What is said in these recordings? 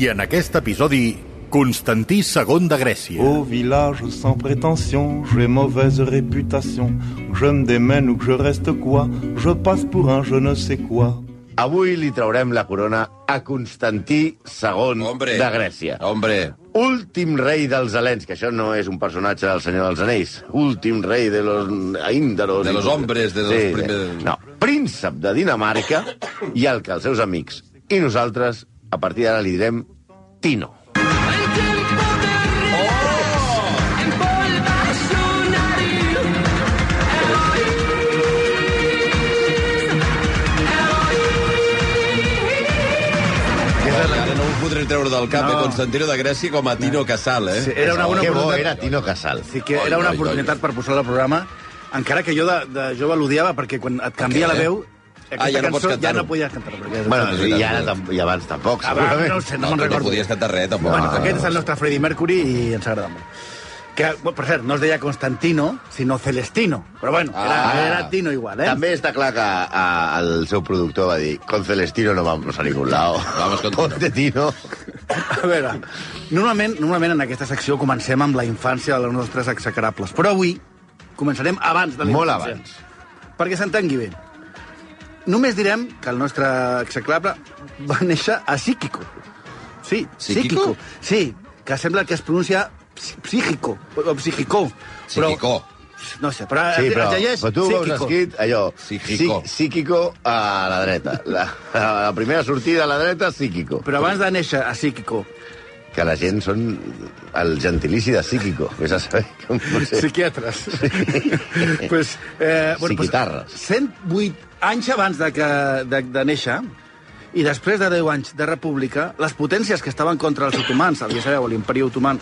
I en aquest episodi, Constantí II de Grècia. Au village sans prétention, j'ai mauvaise réputation. Je me démène ou que je reste quoi, je passe pour un je ne sais quoi. Avui li traurem la corona a Constantí II Hombre. de Grècia. Hombre, Últim rei dels Helens, que això no és un personatge del Senyor dels Anells. Últim rei de los índaros. De los hombres, de los primer- No, príncep de Dinamarca i el que els seus amics. I nosaltres, a partir d'ara, li direm Tino. podré treure del cap, No. no. Constantino de Grècia com a Tino Casal, eh? Sí, era una bona que bo oportunitat. era Tino Casal. Sí que Oi, era una oi, oportunitat oi. per posar al programa, encara que jo de, de jove l'odiava, perquè quan et canvia la veu, aquesta Ah, ja no pots cançó ja no podies cantar-ho. perquè- Bueno, i, ara, és tam- i abans tampoc, Abans, segurament. no sé, no, No, me'n no, recordo. podies cantar res, tampoc. Bueno, no. aquest és el nostre Freddie Mercury i ens agrada molt. Que, per cert, no es deia Constantino, sinó Celestino. Però bueno, era, Ah. era Tino igual, eh? També està clar que a, el seu productor va dir con Celestino no vamos a ningún lado. Vamos con. Ponte Tino. A veure, normalment, normalment en aquesta secció comencem amb la infància dels nostres execrables, però avui començarem abans de la Molt infància. abans. Perquè s'entengui bé. Només direm que el nostre execrable va néixer a Psíquico. Sí, Psíquico? Sí, que sembla que es pronuncia psí- psíquico, o psíquico. Psíquico. no sé, però, Sí, però, llegeix però tu veus psíquico. escrit allò, Psíquico. psí- psíquico a la dreta. La, la primera sortida a la dreta, psíquico. Però abans de néixer a Psíquico, Que la gent són el gentilici de psíquico. Vés a saber com no sé. psiquiatres. pues, eh, Psiquitarres. 108 anys abans de, que, de, de néixer, i després de 10 anys de república, les potències que estaven contra els otomans, el, ja sabeu, l'imperi otomà,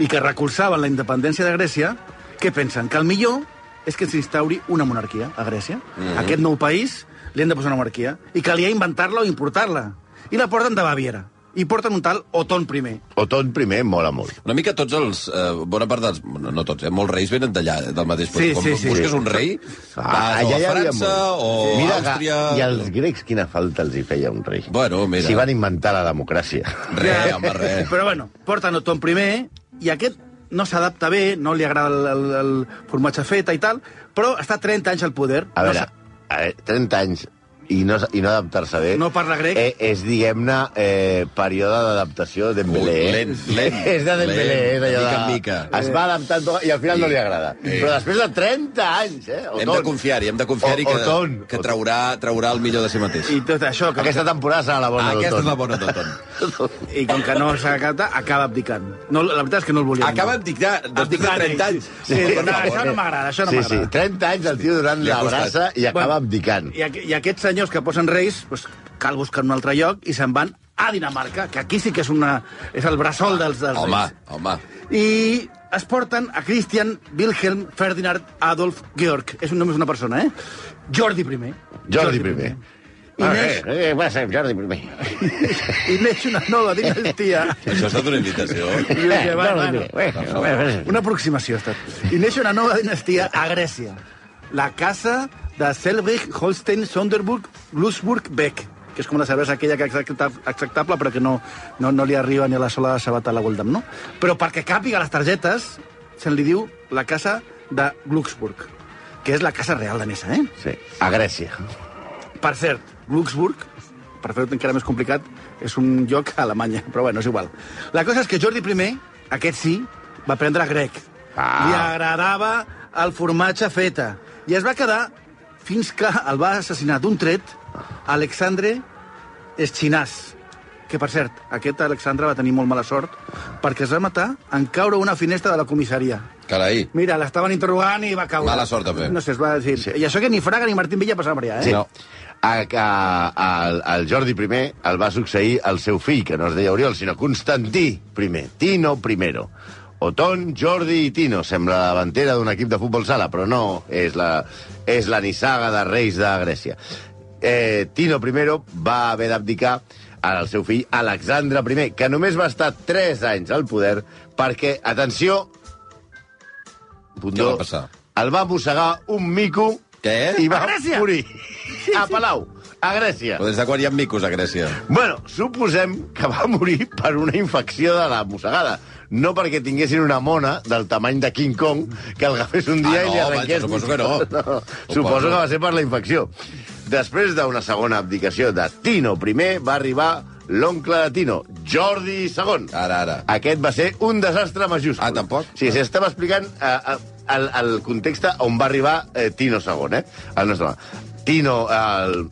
i que recolzaven la independència de Grècia, què pensen? Que el millor és que s'instauri una monarquia a Grècia. Mm -hmm. Aquest nou país li han de posar una monarquia, i calia inventar-la o importar-la. I la porten de Baviera. I porten un tal Oton I. Oton primer mola molt. Una mica tots els... Eh, bona part dels... No, no tots, eh? Molts reis venen d'allà, del mateix Sí, lloc. sí, Quan sí. busques un rei, vas o a França molt. o Mira a Àustria... I als grecs quina falta els hi feia un rei. Bueno, mira. Si van inventar la democràcia. Res, home, res. Però bueno, porten Oton I, i aquest no s'adapta bé, no li agrada el, el, el formatge feta i tal, però està 30 anys al poder. A no veure, a veure 30 anys i no, i no adaptar-se bé... No parla grec. Eh, és, diguem-ne, eh, període d'adaptació de Dembélé. Ui, eh? lent, lent, és de Dembélé, lent, és allò mica de... en mica. Es va adaptant tot, i al final no li agrada. Eh. Però després de 30 anys, eh? Hem de confiar-hi, hem de confiar-hi que, Oton. que traurà, traurà el millor de si mateix. I tot això, que, Aquesta temporada serà la bona Aquesta és la bona d'Oton. i com que no s'acata, acaba abdicant. No, la veritat és que no el volia. Acaba abdicant, després de 30 anys. Sí, sí, no, això no m'agrada, això no Sí, sí, m'agrada. 30 anys el tio ha la brasa i acaba abdicant. I, I aquests senyors que posen reis, pues, cal buscar un altre lloc i se'n van a Dinamarca, que aquí sí que és, una, és el bressol dels, dels Home, reis. home. I es porten a Christian Wilhelm Ferdinand Adolf Georg. És un només una persona, eh? Jordi I. Jordi primer. I Ah, neix, eh, eh, va ser Jordi primer. I neix una nova dinastia. Això ha estat una invitació. I que, va, Jordi Una aproximació ha estat. I neix una nova dinastia a Grècia. La casa de Selbrig, Holstein, Sonderburg, Lusburg, Beck que és com la cervesa aquella que és accepta- acceptable però que no, no, no li arriba ni a la sola de sabata a la Goldam, no? Però perquè càpiga les targetes, se'n li diu la casa de Glucksburg, que és la casa real danesa, eh? Sí, a Grècia. Per cert, Glucksburg, per fer-ho encara més complicat, és un lloc a Alemanya, però bueno, és igual. La cosa és que Jordi I, aquest sí, va aprendre grec. Ah. Li agradava el formatge feta. I es va quedar fins que el va assassinar d'un tret Alexandre Eschinàs, que, per cert, aquest Alexandre va tenir molt mala sort perquè es va matar en caure una finestra de la comissaria. Carai. Mira, l'estaven interrogant i va caure. Mala sort, també. No sé, es va dir... Sí. I això que ni Fraga ni Martín Villa passaven per allà, eh? Sí. No. A, a, a, el Jordi I el va succeir el seu fill, que no es deia Oriol, sinó Constantí I, Tino I. Oton, Jordi i Tino. Sembla la davantera d'un equip de futbol sala, però no, és la, és la nissaga de reis de Grècia. Eh, Tino I va haver d'abdicar al seu fill Alexandre I, que només va estar 3 anys al poder perquè, atenció, Què va passar? el va mossegar un mico Què? i va A morir. A Palau, a Grècia. Però des de quan hi ha micos a Grècia? Bueno, suposem que va morir per una infecció de la mossegada. No perquè tinguessin una mona del tamany de King Kong que el agafés un dia Ah, i li no, arrenqués... vaja, suposo que no. no. Suposo que va ser per la infecció. Després d'una segona abdicació de Tino I, va arribar l'oncle de Tino, Jordi II. Ara, ara. Aquest va ser un desastre majúscul. Ah, tampoc? Sí, sí, estava explicant eh, eh, el, el context on va arribar eh, Tino II, eh? El nostre home. Tino, el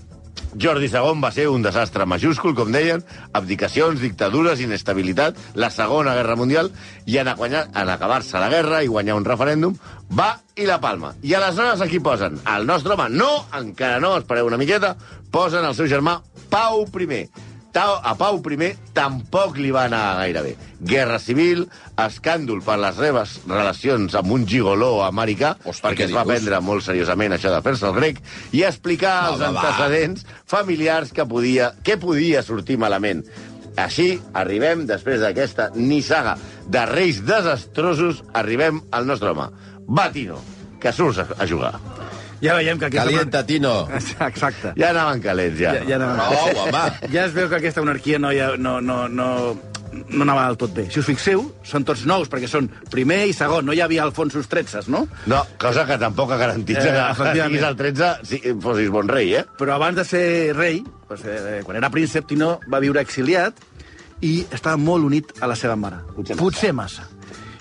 Jordi II va ser un desastre majúscul, com deien, abdicacions, dictadures, inestabilitat, la Segona Guerra Mundial, i en, guanyar, en acabar-se la guerra i guanyar un referèndum, va i la palma. I aleshores aquí posen el nostre home, no, encara no, espereu una miqueta, posen el seu germà Pau I. Tau, a Pau I tampoc li va anar gaire bé. Guerra civil, escàndol per les seves relacions amb un gigoló americà, Hosti, perquè què es va prendre molt seriosament això de fer-se el grec, i explicar Va, els va, va. antecedents familiars que podia, que podia sortir malament. Així, arribem, després d'aquesta nissaga de reis desastrosos, arribem al nostre home. Va, Tino, que surts a jugar. Ja veiem que aquesta... Calienta, Tino. Exacte. Ja anaven calents, ja. Ja, ja, no, No, home. ja es veu que aquesta monarquia no, ja, no, no, no, no anava del tot bé. Si us fixeu, són tots nous, perquè són primer i segon. No hi havia Alfonsos XIII, no? No, cosa que tampoc garantitza Eh, eh, que siguis el 13 si fossis bon rei, eh? Però abans de ser rei, doncs, eh, quan era príncep, Tino va viure exiliat i estava molt unit a la seva mare. Potser massa. Potser massa.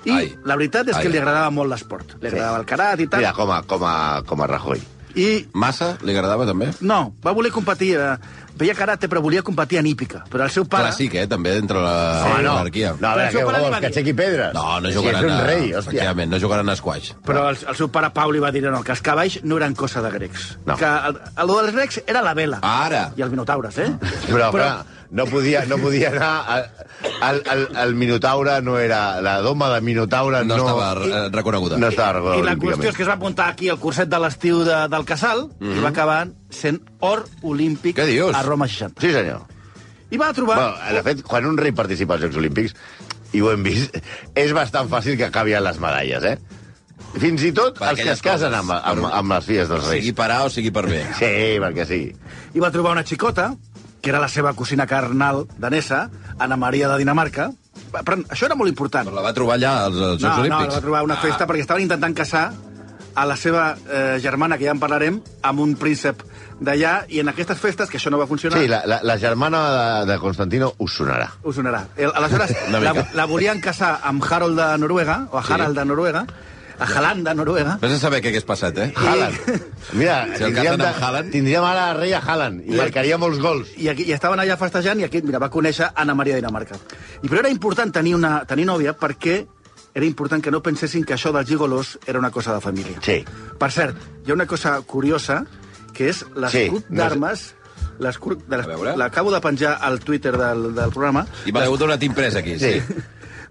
I Ai. la veritat és Ai. que li agradava molt l'esport. Li agradava el carat i tal. Mira, com a, com a, com a Rajoy. I Massa? Li agradava, també? no, va voler competir... Eh, veia karate, però volia competir en hípica. Però el seu pare... Clàssic, eh, també, dintre la Home, no. monarquia. No, a Però veure, el seu què vols, va que dir- aixequi pedres? No, no Si jugaran és un a... rei, hòstia. Efectivament, no jugaran a squash. Però el, el seu pare Pau li va dir no, que els cavalls no eren cosa de grecs. No. Que el, el dels grecs era la vela. Ara. I els minotaures, eh? Però, però no podia, no podia anar... El, el, el Minotaure no era... La doma de Minotaure No, no... estava eh, reconeguda. No estava reconeguda I la olímpicament. qüestió és que es va apuntar aquí al curset de l'estiu de, del Casal i va acabar sent or olímpic Què dius? a Roma 60. Sí, senyor. I va trobar... Bueno, de fet, quan un rei participa als Jocs Olímpics, i ho hem vist, és bastant fàcil que acabi en les medalles, eh? Fins i tot Per els que es casen amb, amb, amb les filles dels Sigui reis. per A o sigui per B. Sí, perquè sí. I va trobar una xicota, que era la seva cosina carnal danesa, Anna Maria de Dinamarca. Però això era molt important. Però la va trobar allà als, als Jocs no, no, Olímpics. la va trobar a una festa perquè estaven intentant casar a la seva eh, germana, que ja en parlarem, amb un príncep d'allà, i en aquestes festes, que això no va funcionar, Sí, la, la, la germana de, de Constantino us sonarà. us sonarà. El, aleshores, la, la volien casar amb Harold de Noruega, o a Sí. Harald de Noruega, a Haaland de Noruega, Vés a saber què hagués passat, eh? Haaland. Mira, Si tindríem, de, Haaland. tindríem ara el rei a Haaland i marcaria molts gols. i, aquí, i estaven allà festejant, i aquí, mira, va conèixer Anna Maria de Dinamarca. I però era important tenir, una, tenir nòvia perquè era important que no pensessin que això dels gigolos era una cosa de família. Sí. Per cert, hi ha una cosa curiosa, que és l'escut Sí, no sé. d'armes... l'escut veure. les- L'acabo de penjar al Twitter del, del programa. I me l'heu donat imprès, aquí, sí. Sí.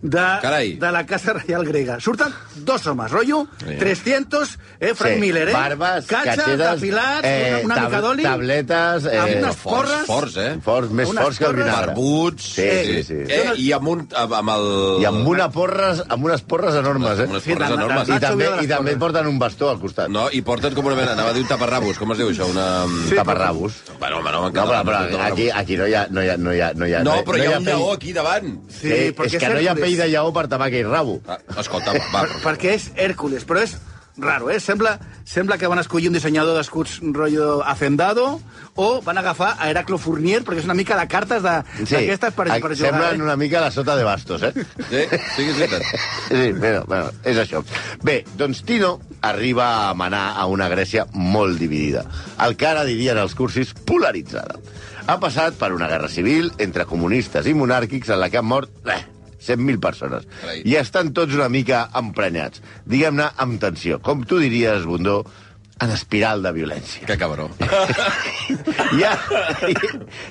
De, Carai. de la Casa Reial Grega. Surten dos homes, rotllo, Sí. 300, eh, Frank Sí. Miller, eh? Barbes, Catxa, catxetes, depilats, eh, una, una mica tab- d'oli... tabletes, eh, amb unes Forts, porres... forts, eh? Forts, més forts que el vinagre. Barbuts. Sí, sí, sí. Eh, I amb, un, amb, amb el... I amb, una porres, amb unes porres enormes, eh? Amb unes Sí, porres de- enormes. I també, i també porten un bastó al costat. No, i porten com una mena, anava a dir un taparrabos, com es diu això? Una... Sí, Taparrabos. Bueno, home, no, No, però, però aquí, aquí no hi ha... No, hi ha, no, hi ha, no, hi ha, No, però hi ha un lleó aquí davant. Sí, Sí, perquè és que no hi ha. Pell de lleó per tapar aquell rabo. Ah, escolta, va. Per, perquè és Hèrcules, però és raro, eh? Sembla, sembla que van escollir un dissenyador d'escuts rotllo hacendado o van agafar a Heraclo Fournier, perquè és una mica de cartes d'aquestes per, per jugar. semblen Eh? una mica la sota de bastos, eh? Sí, sí que és veritat. Sí, bueno, bueno, és això. Bé, doncs Tino arriba a manar a una Grècia molt dividida. El que ara dirien els cursis polaritzada. Ha passat per una guerra civil entre comunistes i monàrquics en la que han mort eh, 100.000 persones. Carai. I estan tots una mica emprenyats. Diguem-ne, amb tensió. Com tu diries, Bundó, en espiral de violència. Que cabró. Hi ha,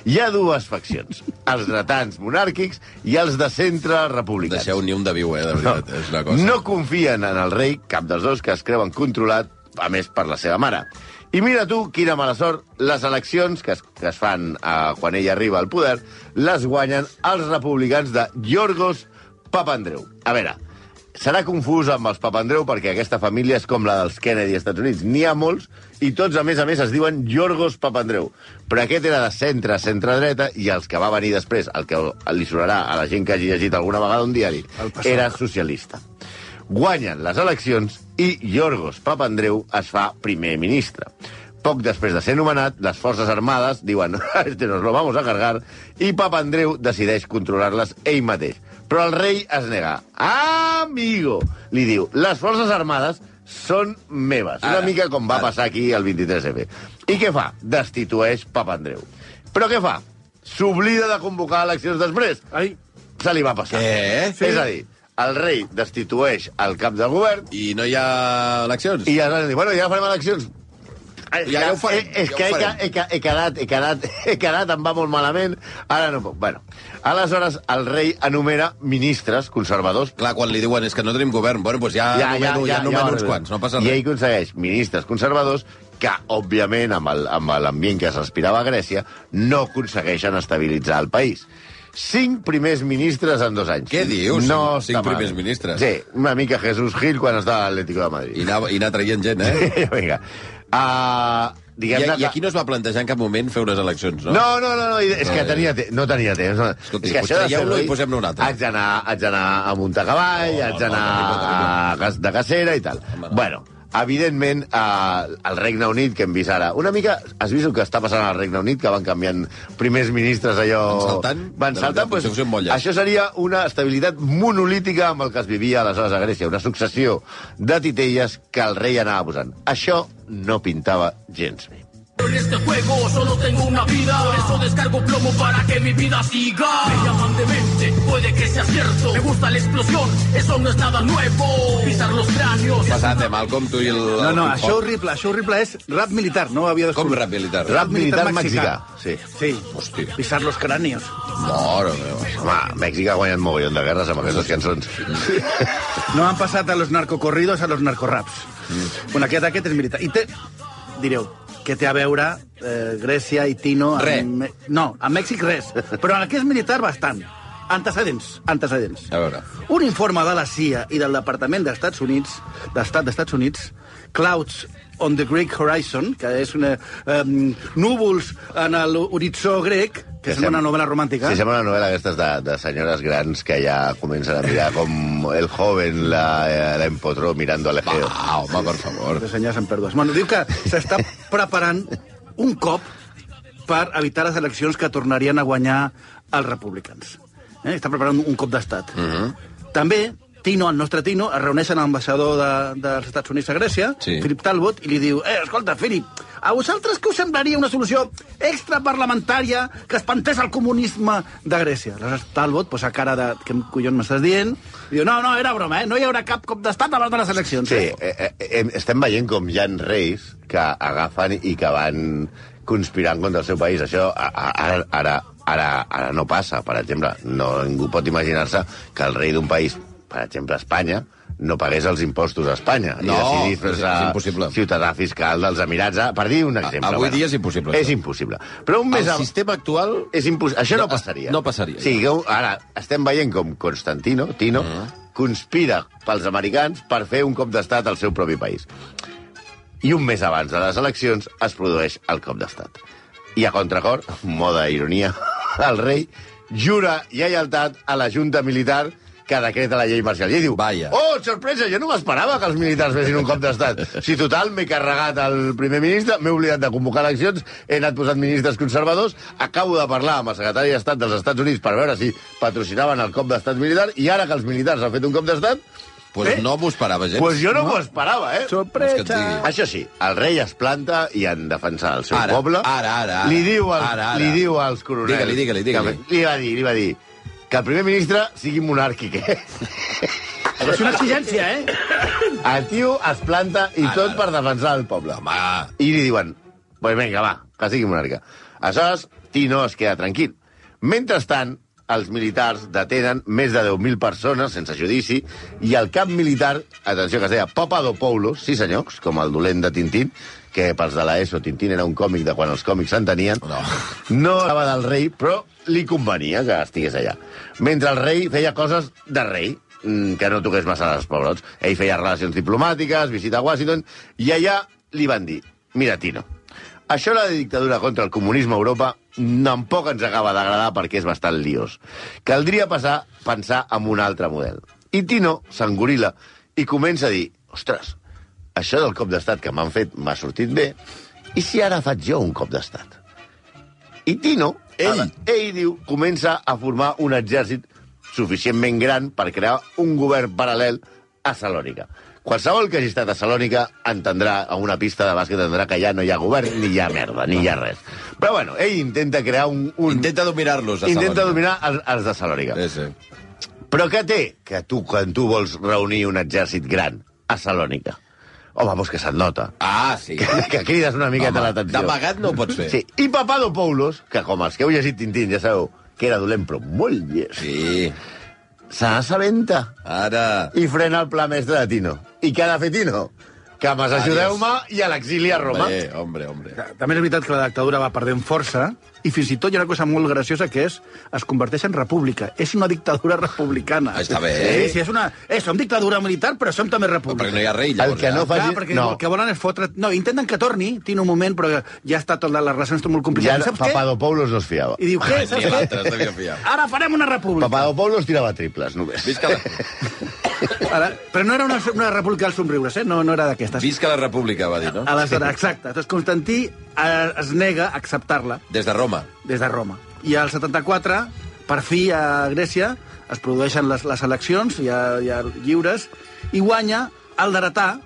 hi ha dues faccions. Els dretans monàrquics i els de centre republicans. Deixeu ni un de viu, eh, de veritat. És una cosa. No confien en el rei, cap dels dos, que es creuen controlat, a més, per la seva mare. I mira tu, quina mala sort, les eleccions que es, que es fan eh, quan ell arriba al poder, les guanyen els republicans de Yorgos Papandreou. A veure, serà confús amb els Papandreou perquè aquesta família és com la dels Kennedy als Estats Units. N'hi ha molts i tots, a més a més, es diuen Yorgos Papandreou. Però aquest era de centre, centre-dreta, i els que va venir després, el que li sonarà a la gent que hagi llegit alguna vegada un diari, era socialista. Guanyen les eleccions i Yorgos Papandreou es fa primer ministre. Poc després de ser nomenat, les forces armades diuen este nos lo vamos a cargar i Papandreou decideix controlar-les ell mateix. Però el rei es nega. Ah, amigo! Li diu, les forces armades són meves. Una Ara, mica com va ara. passar aquí el 23F. I què fa? Destitueix Papandreou. Però què fa? S'oblida de convocar eleccions després Ai, se li va passar. Què? Sí. És a dir, el rei destitueix el cap del govern I no hi ha eleccions? i aleshores diu, bueno, ja farem eleccions. Eh, Ja- ja ho farem, eh, És ja que he, farem. he, he, he, quedat, he, quedat, he quedat, em va molt malament, ara no puc. Bueno, aleshores el rei enumera ministres conservadors Clar, quan li diuen és que no tenim govern, bueno, doncs ja, ja, nomeno, ja, ja, nomeno uns quants, no passa I ell res. aconsegueix ministres conservadors que, òbviament, amb el- amb l'ambient que es respirava a Grècia, no aconsegueixen estabilitzar el país. Cinc primers ministres en dos anys. Què dius? No Cinc- cinc primers ministres? Sí, una mica Jesús Gil quan estava a l'Atlético de Madrid. I anar, i anar traient gent, eh? Vinga. Uh, I, diguem-ne I aquí no es va plantejar en cap moment fer unes eleccions, no? No, no, no, no, és que No, tenia te... no tenia temps. No. Escolti, és que això traieu-lo i posem-ne un altre. Haig d'anar, haig d'anar a muntar cavall, No, haig no, d'anar no, a cas- de cacera i tal. Home, no. Bueno, evidentment, eh, el Regne Unit, que hem vist ara... Una mica... Has vist el que està passant al Regne Unit, que van canviant primers ministres allò... Van saltant? Van saltant, doncs, llarg. això seria una estabilitat monolítica amb el que es vivia aleshores a Grècia, una successió de titelles que el rei anava posant. Això no pintava gens bé. En este juego solo tengo una vida, por eso descargo plomo para que mi vida siga. Me llaman demente, puede que sea cierto. Me gusta la explosión, eso no es nada nuevo. Pisar los cráneos. Passat, eh, Malcolm, tu i el... no, no, hip-hop. això horrible, això horrible és rap militar, no ho havia Com descobert. rap militar? Rap militar mexicà, sí. Sí, Hòstia. pisar los cráneos. Mare meva. Home, Mèxic ha guanyat mogollon de guerres amb aquestes cançons. No han passat a los narcocorridos a los narcoraps. Mm. Bueno, aquest, aquest és militar. I té, direu, què té a veure eh, Grècia i Tino... amb Res. Me- No, a Mèxic res. Però en aquest militar bastant. Antecedents, antecedents. A veure. Un informe de la CIA i del Departament d'Estats Units, d'Estat d'Estats Units, Clouds on the Greek Horizon, que és una, um, núvols en l'horitzó grec, que és una novel·la romàntica. Sí, sembla una novel·la aquestes de, de senyores grans que ja comencen a mirar com el joven la, la empotró mirando al Egeo. Ah, home, per favor. de senyors en pèrdues. Bueno, diu que s'està preparant un cop per evitar les eleccions que tornarien a guanyar els republicans. Eh? Està preparant un cop d'estat. Uh Mhm. -huh. També Tino, el nostre Tino, es reuneix amb l'ambaixador de, dels Estats Units a Grècia, Sí. Philip Talbot, i li diu, eh, escolta, Philip, a vosaltres què us semblaria una solució extraparlamentària que espantés el comunisme de Grècia? Aleshores, Talbot posa cara de, què collons m'estàs dient? I diu, no, no, era broma, eh? No hi haurà cap cop d'estat abans de les eleccions. Sí, eh? eh, eh, estem veient com hi ha reis que agafen i que van conspirant contra el seu país. Això ara, ara, ara, ara no passa, per exemple. No, ningú pot imaginar-se que el rei d'un país, per exemple Espanya, no pagués els impostos a Espanya No, i decidís és- és impossible. ciutadà fiscal dels Emirats, ah, per dir un exemple. avui dia és impossible, És això. impossible. Però un mes El ab- sistema actual... és impossible. Això no, No, passaria. no passaria. Sí, que ara estem veient com Constantino, Tino, Mm. conspira pels americans per fer un cop d'estat al seu propi país. I un mes abans de les eleccions es produeix el cop d'estat. I a contracor, moda ironia, el rei jura lleialtat a la junta militar que decreta la llei marcial. I ell diu, Vaja. oh, sorpresa, jo no m'esperava que els militars fessin un cop d'estat. Si total m'he carregat el primer ministre, m'he oblidat de convocar eleccions, he anat posant ministres conservadors, acabo de parlar amb el secretari d'Estat dels Estats Units per veure si patrocinaven el cop d'estat militar, i ara que els militars han fet un cop d'estat, Pues Eh? no m'ho esperava gens. pues jo no, m'ho esperava, eh? Sorpresa! Això sí, el rei es planta i en defensar el seu Ara, poble... ara, ara, ara. li diu, al, Ara, ara. Li diu als coronels... Digue-li, digue-li, digue-li. Li va dir, li va dir... que el primer ministre sigui monàrquic, eh? Però és una exigència, eh? El tio es planta i tot per defensar el poble. Home, I li diuen, pues vinga, va, que sigui monarca. Aleshores, Tino es queda tranquil. Mentrestant, els militars detenen més de 10.000 persones sense judici i el cap militar, atenció que es deia Papadopoulos, sí senyors, com el dolent de Tintín, que pels de l'ESO Tintín era un còmic de quan els còmics s'entenien, No. no estava del rei, però li convenia que estigués allà. Mentre el rei feia coses de rei, mm, que no toqués massa els pobrots. Ell feia relacions diplomàtiques, visita a Washington, i allà li van dir, mira, Tino, això la dictadura contra el comunisme a Europa tampoc ens acaba d'agradar perquè és bastant liós. Caldria passar, pensar en un altre model. I Tino s'engorila i comença a dir, ostres, això del cop d'estat que m'han fet m'ha sortit bé, i si ara faig jo un cop d'estat? I Tino, ell, ell diu, comença a formar un exèrcit suficientment gran per crear un govern paral·lel a Salònica. Qualsevol que hagi estat a Salònica entendrà, a una pista de bàsquet, entendrà que ja no hi ha govern, ni hi ha merda, ni hi ha res. Però bueno, ell intenta crear un... un... intenta dominar-los. a intenta Salònica. dominar els, els de Salònica. Sí, sí. Però què té que tu, quan tu vols reunir un exèrcit gran a Salònica? Home, doncs que se't nota. Ah, sí. Que, que crides una miqueta Home, l'atenció. D'amagat no ho pots fer. Sí, i Papadopoulos, que com els que heu llegit Tintín ja sabeu que era dolent però molt llest, Sí. se n'assabenta Ara... i frena el pla mestre de Tino. I què ha de fer Tino? Que mas ajudeu-me i a l'exili a Roma. Hombre, hombre, hombre. També és veritat que la dictadura va perdent força i fins i tot hi ha una cosa molt graciosa que és es converteix en república. És una dictadura republicana. Està bé. Sí, sí, és una... Eh, som dictadura militar, però som també república. Perquè no hi ha rei, El llavors. que no ja. fa- Clar, Faci- perquè no. el que volen és fotre... No, intenten que torni, Tino, un moment, però ja està tot, les relacions estan molt Ja complicades. Saps què? Papadopoulos no es fiava. I diu, què? Ni Saps què? Ara farem una república. Papadopoulos tirava triples, només. Visca la, Ara, però no era una, una república dels somriures, eh? No, no era d'aquestes. visca la república, va dir, no? Aleshores, exacte. Doncs Constantí eh, es nega a acceptar-la Des de Roma. des de Roma. I al 74, per fi, a Grècia, es produeixen les, les eleccions ja, ja lliures, i guanya el d'Aratà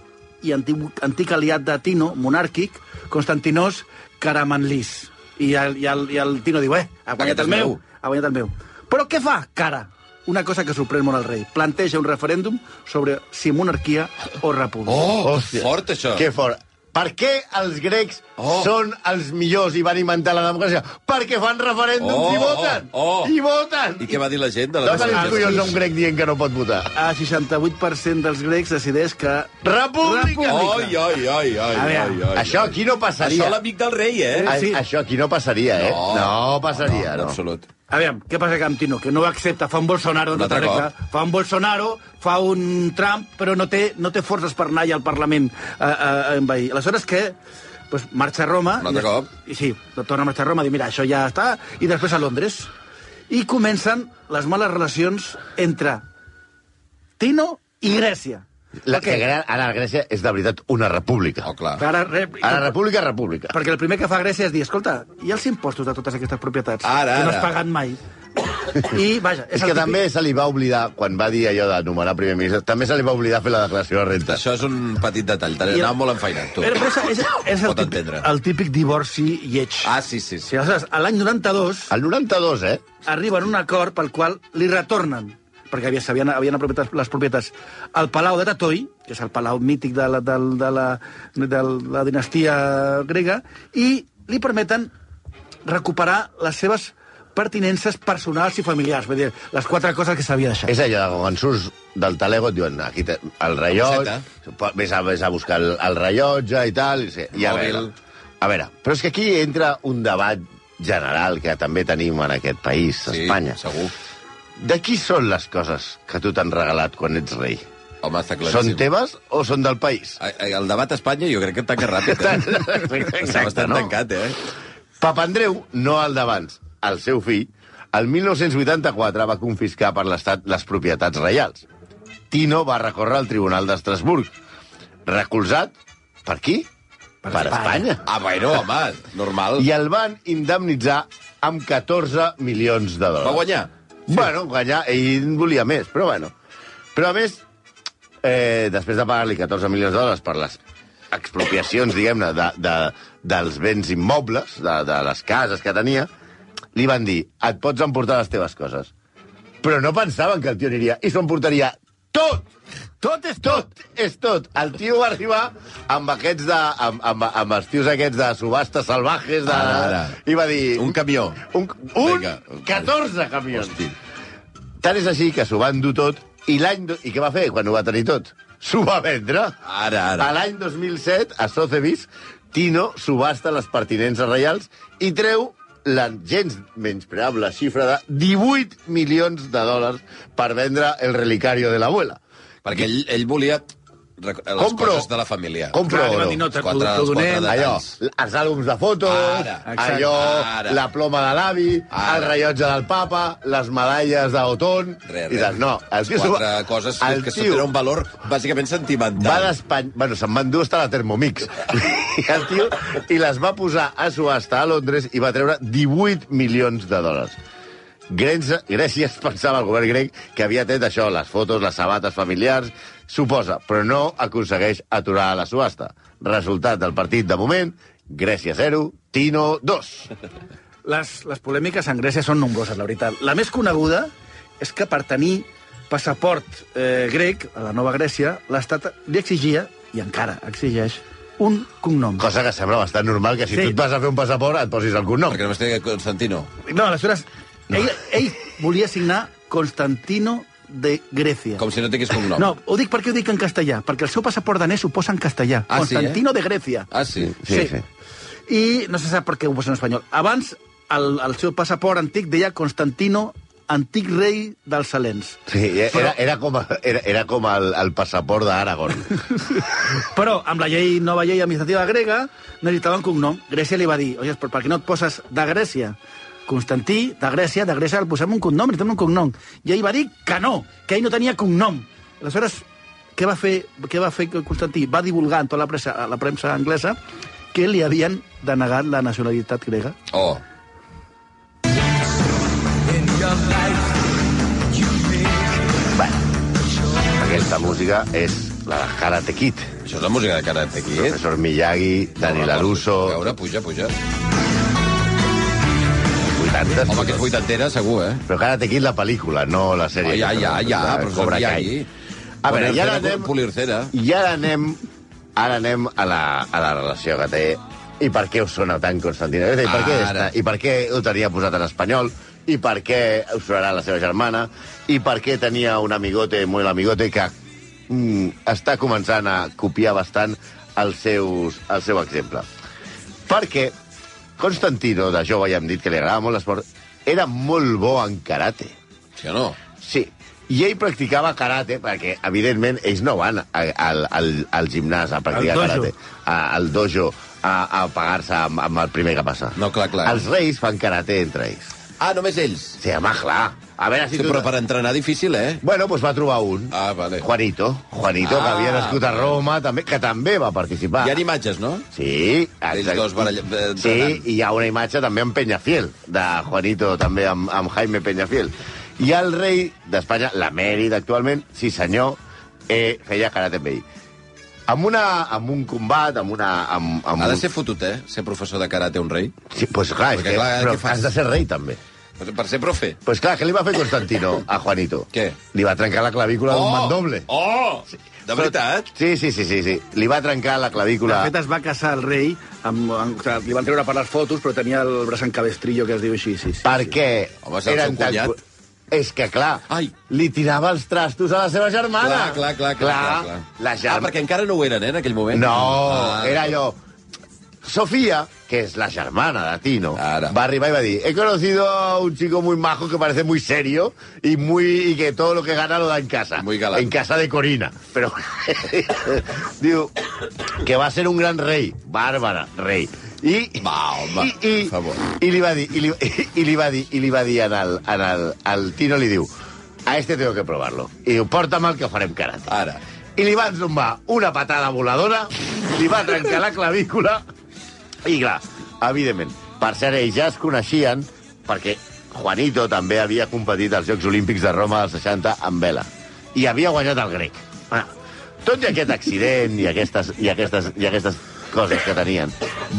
i antic, antic aliat de Tino, monàrquic, Constantinos Karamanlis. I el, i, el, I el Tino diu, eh, ha guanyat Aquest és el meu, meu. ha guanyat el meu. Però què fa, Cara? Una cosa que sorprèn molt al rei. Planteja un referèndum sobre si monarquia o república. Oh, Hòstia. fort, això. Que fort. Per què els grecs Oh. són els millors i van inventar la democràcia? Perquè fan referèndums Oh, i voten! oh, oh. I voten! I què va dir la gent de la No tenim collons a un grec dient que no pot votar. El 68% dels grecs decideix que... República! Ai, ai, A ai, veure, ai. Això aquí no passaria. Això l'amic del rei, eh? A- sí. Això aquí no passaria, eh? No. No, passaria, en no. absolut. A veure, què passa que amb Tino? Que no ho accepta, fa un Bolsonaro, Un no altre t'arregla. Fa un Bolsonaro, fa un Trump, però no té, no té forces per anar al Parlament a, a, a envair. Aleshores, què? Pues marxa a Roma. Un altre i, cop. I sí, torna a marxar a Roma, diu, mira, això ja està, i després a Londres. I comencen les males relacions entre Tino i Grècia. La, què? que ara Grècia és de veritat una república. Oh, clar. Ara, re, Ara república, república. Perquè el primer que fa Grècia és dir, escolta, i els impostos de totes aquestes propietats? Ara, que no ara. has pagat mai. I, vaja, És el que típic- també se li va oblidar, quan va dir allò de nomenar primer ministre, també se li va oblidar fer la declaració de renta. Això és un petit detall. I el- molt enfeinat, tu. Però, però és, és, és el, típic, el típic divorci lleig. Ah, sí, sí. Sí, sí. aleshores, l'any 92 El 92, eh? arriben a un acord pel qual li retornen perquè havia, havien, havien apropiat les propietats al Palau de Tatoi, que és el palau mític de la, de, de, la, de la dinastia grega, i li permeten recuperar les seves pertinences personals i familiars, vull dir, les quatre coses que s'havia deixat. És allò quan surts del talego et diuen aquí te, el rellotge, vés a, vés a buscar el, el rellotge i tal, i, sí, i a veure, a veure, però és que aquí entra un debat general que també tenim en aquest país, Sí, Espanya. segur. De qui són les coses que tu t'han regalat quan ets rei? Home, està Són claríssim. teves o són del país? A- a- El debat a Espanya jo crec que tanca ràpid, eh? Està bastant tancat, eh? Papandreu, no el d'abans, el seu fill, el 1984 va confiscar per l'Estat les propietats reials. Tino va recórrer al Tribunal d'Estrasburg, recolzat per qui? Per, per Espanya. Ah, bueno, home, normal. I el van indemnitzar amb 14 milions de dòlars. Va guanyar? Bueno, guanyar, ell volia més, però bueno. Però a més, eh, després de pagar-li 14 milions de dòlars per les expropiacions, diguem-ne, de, de, dels béns immobles, de, de les cases que tenia, li van dir, et pots emportar les teves coses. però no pensaven que el tio aniria. I s'ho emportaria tot! Tot és Tot és tot. El tio va arribar amb aquests de... amb, amb, amb els tios aquests de subhastes salvajes de... Ara, ara. I va dir... Un camió. Un, un Vinga. 14 camions. Hosti. Tant és així que s'ho va endur tot i l'any... I què va fer quan ho va tenir tot? S'ho va vendre. Ara, ara. A l'any 2007, a Sotheby's, Tino subhasta les pertinences reials i treu la gens menyspreable xifra de 18 milions de dòlars per vendre el relicario de l'abuela. Perquè ell, ell volia les Compro. coses de la família. Compro Clar, oro. dir, no, Els quatre- t'ho- els quatre donem. Allò, els àlbums de fotos, Ara. Exacte. allò, Ara. la ploma de l'avi, el rellotge del papa, les medalles d'Otón... Res, i tal. No, el tio... s'ho Quatre va- coses el que tio tenen un valor bàsicament sentimental. Va d'Espanya... Bueno, se'n van dur hasta la Thermomix. I el tio... I les va posar a subhasta a Londres i va treure 18 milions de dòlars. Grècia, Grècia es pensava, el govern grec, que havia tret això, les fotos, les sabates familiars, suposa, però no aconsegueix aturar la subhasta. Resultat del partit de moment, Grècia 0, Tino 2. Les, les polèmiques en Grècia són nombroses, la veritat. La més coneguda és que per tenir passaport eh, grec a la Nova Grècia, l'Estat li exigia, i encara exigeix, un cognom. Cosa que sembla bastant normal, que si Sí. tu et vas a fer un passaport et posis el cognom. Perquè només té Constantino. No, aleshores, ell, ell volia signar Constantino de Grècia. Com si no tingués cognom. No, ho dic perquè ho dic en castellà, perquè el seu passaport danès ho posa en castellà. Ah, sí, Constantino eh? de Grècia. Ah, sí? Sí, Sí. sí. I no se sap per què ho posa en espanyol. Abans, el, el seu passaport antic deia Constantino, antic rei dels Salens. Sí, era, era com, era, era com el, el passaport d'Aragón. Però amb la llei, nova llei administrativa grega necessitaven cognom. Grècia li va dir, oi, però per què no et poses de Grècia? Constantí, de Grècia, de Grècia el posem un cognom, necessitem un cognom. I ell va dir que no, que ell no tenia cognom. Aleshores, què va fer, què va fer Constantí? Va divulgar en tota la premsa, la premsa anglesa que li havien denegat la nacionalitat grega. Oh. Aquesta música és la de Karate Kid. Això és la música de Karate Kid. Professor Miyagi, Dani Laruso... A veure, puja, puja. 80. Home, que és vuitantera, segur, eh? Però Karate Kid la pel·lícula, no la Oh, sèrie. ja, ja, ja, La però Cobra ja Kai. A veure, i ara Polircera, anem... Polircera. I ara anem, ara anem a, la, a la relació que té i per què us sona tant Constantino. És a dir, per què, està, I per què ho tenia posat en espanyol, i per què us sonarà la seva germana, i per què tenia un amigote, molt amigote, que mm, està començant a copiar bastant els seus, el seu exemple. Perquè Constantino, de jove ja hem dit que li agradava molt l'esport, era molt bo en karate. Sí o no? Sí, i ell practicava karate, perquè, evidentment, ells no van a- al, al, al gimnàs a practicar karate, a, al dojo, a, a pagar-se amb, amb el primer que passa. No, clar, clar. Els reis fan karate entre ells. Ah, només ells? Sí, home, clar. A veure si Sí, tu... però per entrenar difícil, eh? Bueno, doncs va trobar un. Ah, vale. Juanito. Juanito, que Ah, havia nascut a. Roma, també, que també va participar. Hi ha imatges, no? Sí, Ells dos barall- eh, Sí, i hi ha una imatge també amb Peñafiel, de Juanito, també amb, amb Jaime Peñafiel. I el rei d'Espanya, l'emèrit actualment, sí senyor, eh, feia karate amb ell. Amb, una, amb un combat, amb una... Amb, amb Ha de ser fotut, eh? Ser professor de karate un rei. Sí, pues clar, és Perquè, que, clar, però has de ser rei, també. Per ser profe. Pues clar, què li va fer Constantino a Juanito? Què? Li va trencar la clavícula d'un mandoble. Oh! De veritat? Sí, sí, sí, sí, sí. Li va trencar la De clavícula... fet, es va casar el rei, amb, amb, o sigui, li van treure per les fotos, però tenia el braç en cabestrillo, que es diu així. Sí, sí, perquè Home, és el seu cunyat. És que, clar, Ai. li tirava els trastos a la seva germana. Clar, clar, clar, clar, clar, clar. La Ah, germana... perquè encara no ho eren, eh, en aquell moment? No, ah, era allò... Sofía, que es la germana de Tino, Ara. va arribar y va a decir, he conocido a un chico muy majo que parece muy serio y muy y que todo lo que gana lo da en casa. Muy. En casa de Corina. Pero, digo, que va a ser un gran rey. Bárbara, rei. I, Va, home, i, i, favor. i li va dir, i li, i li va dir, i li va dir en el, en el, el Tino li diu, a este tengo que probarlo. I diu, porta'm el que farem karate. Ara. I li van zumbar una patada voladora, li va trencar la clavícula, i clar, evidentment, per cert, ells ja es coneixien perquè Juanito també havia competit als Jocs Olímpics de Roma dels 60 amb vela. I havia guanyat el grec. Ah, tot i aquest accident i aquestes, i aquestes, i aquestes coses que tenien.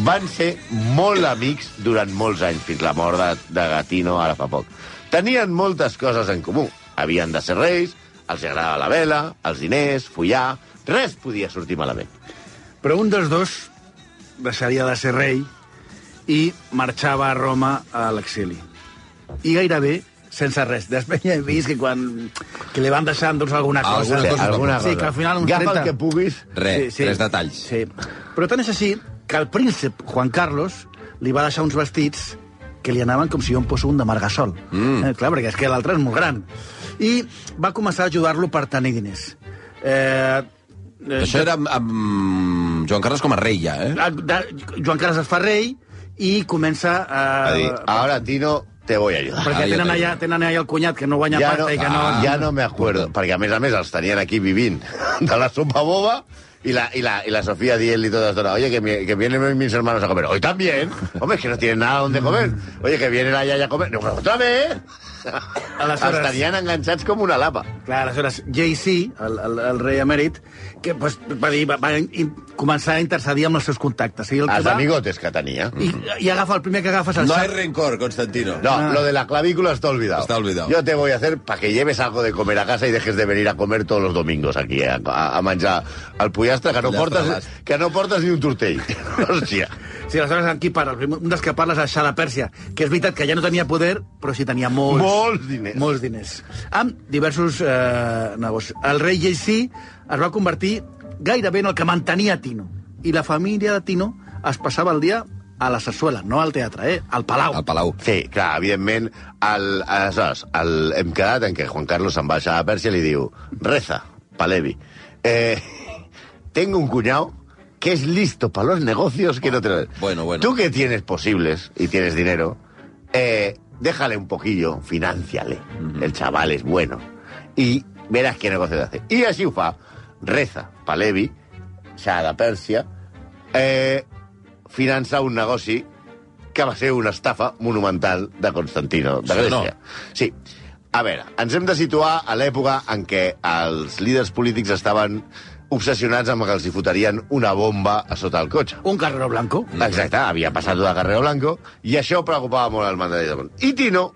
Van ser molt amics durant molts anys, fins la mort de, de Gatino ara fa poc. Tenien moltes coses en comú. Havien de ser reis, els agradava la vela, els diners, follar... Res podia sortir malament. Però un dels dos deixaria de ser rei i marxava a Roma a l'exili. I gairebé sense res. Després ja he vist que quan que li van deixar endur alguna cosa... Alguna cosa alguna sí, cosa. que al final uns Agafa 30... el que puguis. Res, tres detalls. Sí. Però tant és així que el príncep Juan Carlos li va deixar uns vestits que li anaven com si jo em poso un de Margasol. Mm. Eh, clar, perquè és que l'altre és molt gran. I va començar a ajudar-lo per tenir diners. Eh, eh, Això era amb, amb Joan Carles com a rei, ja, eh? de, de, Joan Carles es fa rei i comença a... A dir, ahora, Tino, te voy a ayudar. perquè Ah, tenen allà, tenen allà el cunyat que no guanya Ja pasta no, i que no... ah, ja no me acuerdo, perquè a més a més els tenien aquí vivint de la sopa boba y la, y la, y la Sofía Diel y todas todas, oye, que, mi- que vienen mis hermanos a comer. Hoy también. Hombre, es que no tienen nada donde comer. Oye, que vienen allá a comer. No, otra vez. Aleshores- Els tenien enganxats com una lapa. Clar, aleshores, JC, el, el, el rei emèrit, que pues, va, dir, va, va in, començar a intercedir amb els seus contactes. I el Els va, amigotes que tenia. I, I agafa el primer que agafes el No hay rencor, Constantino. No, lo de la clavícula está olvidado. Está olvidado. Yo te voy a hacer para que lleves algo de comer a casa y dejes de venir a comer todos los domingos aquí a, a, a menjar el pollastre, que no, Pollastre portes, que no portes ni un tortell. Hòstia. Sí, aleshores aquí parla, el primer- un dels que parla és el Shah de Pèrsia, que és veritat que ja no tenia poder, però sí tenia molts... Molts diners. Molts diners. Amb diversos eh, negocis. El rei JC es va convertir gairebé en el que mantenia Tino. I la família de Tino es passava el dia a la sarsuela, no al teatre, eh? al Palau. Al Palau. Sí, clar, evidentment, el, aleshores, el, hem quedat en que Juan Carlos se'n va a Pèrsia i li diu reza, Palevi, eh, tengo un cuñado que es listo para los negocios que no te lo... Bueno, bueno. Tú que tienes posibles y tienes dinero, eh, déjale un poquillo, financiale. El chaval es bueno. Y verás qué negocio te hace. I així ho fa. Reza, Palevi, Shah de Pèrsia, eh, finança un negoci que va ser una estafa monumental de Constantino, de Sí o no? Grècia. Sí. A veure, ens hem de situar a l'època en què els líders polítics estaven obsessionats amb que els hi fotrien una bomba a sota el cotxe. Un carrero blanco. Exacte, havia passat de Carrero Blanco i això preocupava molt al mandat de I Tino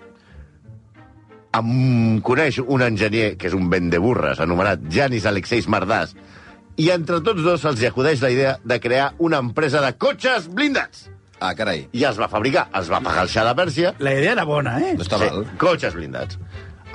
em coneix un enginyer, que és un vendeburres, anomenat Janis Alexeis Mardàs, i entre tots dos se'ls hi acudeix la idea de crear una empresa de cotxes blindats. Ah, carai. I els va fabricar, els va pagar el Xà de Pèrsia, La idea era bona, eh? No està mal. cotxes blindats.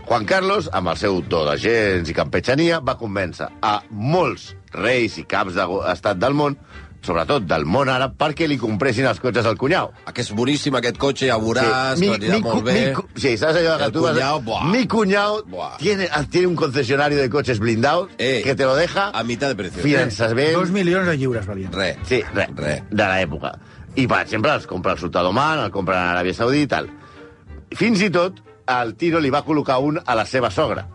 Juan Carlos, amb el seu do de gens i campetxania, va convèncer a molts reis i caps d'estat del món, sobretot del món àrab, perquè li compressin els cotxes al cunyau. Que és boníssim aquest cotxe, ja veuràs, sí, anirà cu- molt bé. mi sí, saps allò que El tu vas- cunyau, buah. Mi cuñado Buah. tiene, tiene un concesionario de coches blindados Eh, que te lo deja a mitad de precio. finançament... Dos milions de lliures valien. Res. Sí, res, Res. de l'època. I, per exemple, els compra el sultà d'Oman, el compra l'Aràbia Saudita i tal. Fins i tot, el Tino li va col·locar un a la seva sogra.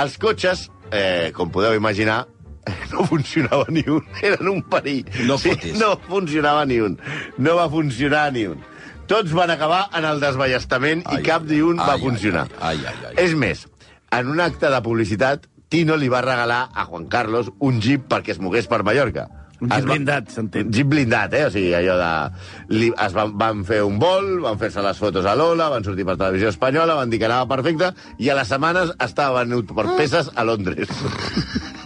Els cotxes, eh, com podeu imaginar, no funcionava ni un. Eren un perill. No fotis. no funcionava ni un. No va funcionar ni un. Tots van acabar en el desballestament Ai, i cap ni un ai, va ai, funcionar. ai, ai, ai. És més, en un acte de publicitat, Tino li va regalar a Juan Carlos un jeep perquè es mogués per Mallorca. Jeep blindat, s'entén. Un jeep blindat, eh? O sigui, allò de... Li, es van, van fer un vol, van fer-se les fotos a l'Ola, van sortir per televisió espanyola, van dir que anava perfecte, i a les setmanes estava venut per peces a Londres.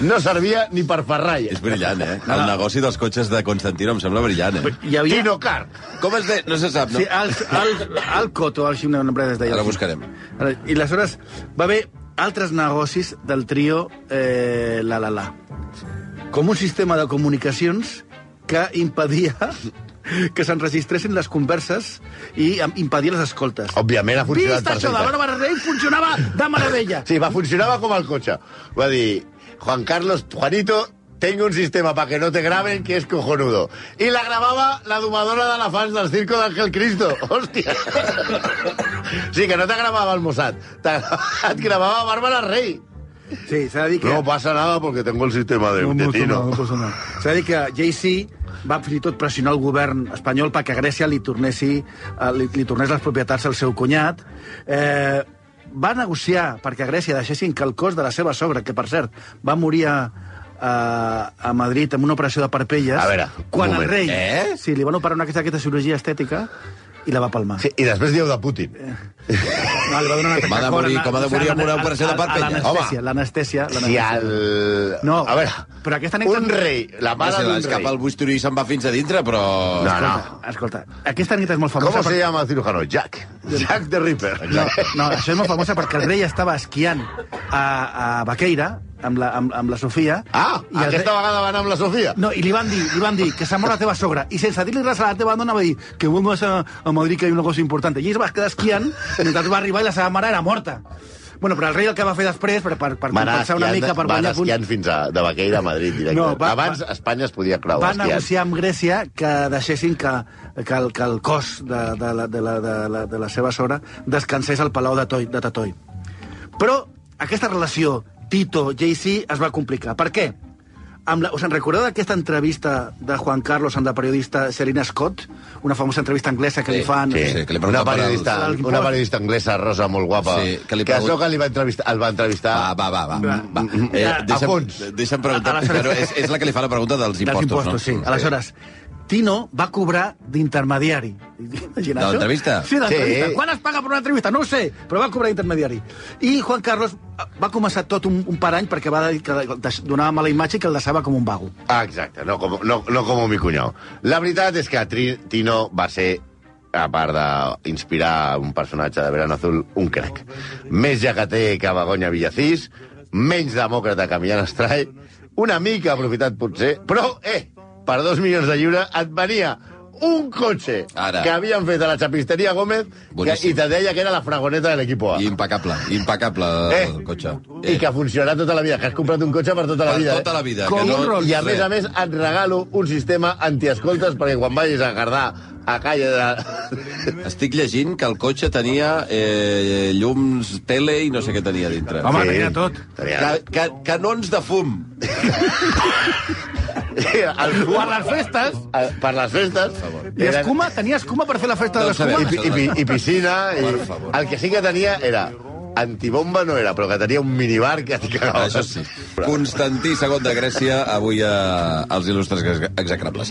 No servia ni per ferralla. És brillant, eh? El negoci dels cotxes de Constantino em sembla brillant, eh? Hi havia... Tino Car. Com es deia? No se sap, no? Sí, al, al, al Coto, així una empresa es deia. Ara buscarem. Ara, I aleshores va haver altres negocis del trio eh, La La La. Com un sistema de comunicacions que impedia que s'enregistressin les converses i impedia les escoltes. Òbviament ha funcionat Vist això de. Bàrbara Rey funcionava de meravella. Sí, va, funcionava com el cotxe. Va dir, Juan Carlos, Juanito, tengo un sistema para que no te graben que es cojonudo. Y la grababa la domadora de la fans del circo d'Ángel Cristo. Hòstia. Sí, que no te grabava el Mossad. Te, et gravava Bàrbara Rey. Sí, s'ha de dir que... No passa nada porque tengo el sistema de, de Tino. no. S'ha de dir que JC va fins i tot pressionar el govern espanyol perquè a Grècia li, tornessi, eh, li, li tornés les propietats al seu cunyat. Eh, va negociar perquè a Grècia deixessin que el cos de la seva sogra, que per cert va morir a, a, a Madrid amb una operació de parpelles. A veure, quan el rei... Eh? Sí, li van operar una aquesta, aquesta cirurgia estètica i la va palmar. Sí, I després dieu de Putin. No, li va donar un atac Com ha de morir- com ha de morir amb una operació de a- a parpelles? L'anestèsia, l'anestèsia. Si el... No, a veure, però aquesta anècdota- un rei, la mare d'un rei... el busturí i se'n va fins a dintre, però... No, no. Escolta, aquesta anècdota és molt famosa... ¿Cómo se per- llama el cirujano? Jack. Jack the Ripper. No, no, això és molt famosa perquè el rei estava esquiant a, a Baqueira amb la, amb, amb la Sofia. Ah, i el aquesta rei- vegada va anar amb la Sofia. No, i li van dir, li van dir que s'ha mort la teva sogra. I sense dir-li res a la teva dona va dir que vuelvas a, a Madrid que hay una cosa important. I es va quedar esquiant mentre va arribar i la seva mare era morta. Bueno, però el rei el que va fer després, per, per, per compensar una mica, per guanyar punts... esquiant fins a, de Baqueira a Madrid directe. No, va- Abans va- Espanya es podia creuar va esquiant. negociar amb Grècia que deixessin que, que, el, que el cos de, de, la, de, la, de, la, de la seva sogra descansés al Palau de, Toi, de Tatoi. Però aquesta relació Tito-JC es va complicar. Per què? Amb la, us en recordeu d'aquesta entrevista de Juan Carlos amb la periodista Serena Scott? Una famosa entrevista anglesa que Sí, li fan... Sí, Sí, que li una, periodista, per una periodista anglesa rosa molt guapa Sí, que li que pregun- això que li va entrevistar, el va entrevistar Va, va, va. va. va. Eh, A deixa'm, fons. deixa'm preguntar. Aleshores- Però és, és la que li fa la pregunta dels dels impostos, impostos, no? sí. Aleshores, Tino va cobrar d'intermediari. Imagina De això? l'entrevista? Sí, de l'entrevista. Sí. Quan es paga per una entrevista? No ho sé, però va cobrar d'intermediari. I Juan Carlos va començar tot un, un parany perquè va dir que donava mala imatge i que el deixava com un vago. Ah, exacte, no com, no, no com mi cunyau. La veritat és que Tri, Tino va ser, a part d'inspirar un personatge de Verano Azul, un crac. Més jacater que Begoña Villacís, menys demòcrata que Millán Astray, una mica aprofitat potser, però, eh, per dos milions de lliure et venia un cotxe Ara. que havien fet a la xapisteria Gómez que, i te deia que era la fragoneta de l'equip A. I impecable, impecable Eh? el cotxe. I que funcionarà tota la vida, que has comprat un cotxe per tota la per vida. tota eh? la vida. Com que no. I a més a més et regalo un sistema antiescoltes perquè quan vagis a Gardà a calle de... Estic llegint que el cotxe tenia eh, llums, tele i no sé què tenia dintre. Home, tenia tot. Tenia... Ca, ca, canons de fum. El fum, Per les festes, eh, per les festes. i escuma, tenia escuma per fer la festa de Doncs l'escuma. I, i, i piscina. I... El que sí que tenia era... Antibomba no era, però que tenia un minibar que t'hi cagaves. Això sí. Constantí II de Grècia, avui a, als il·lustres ex- execrables.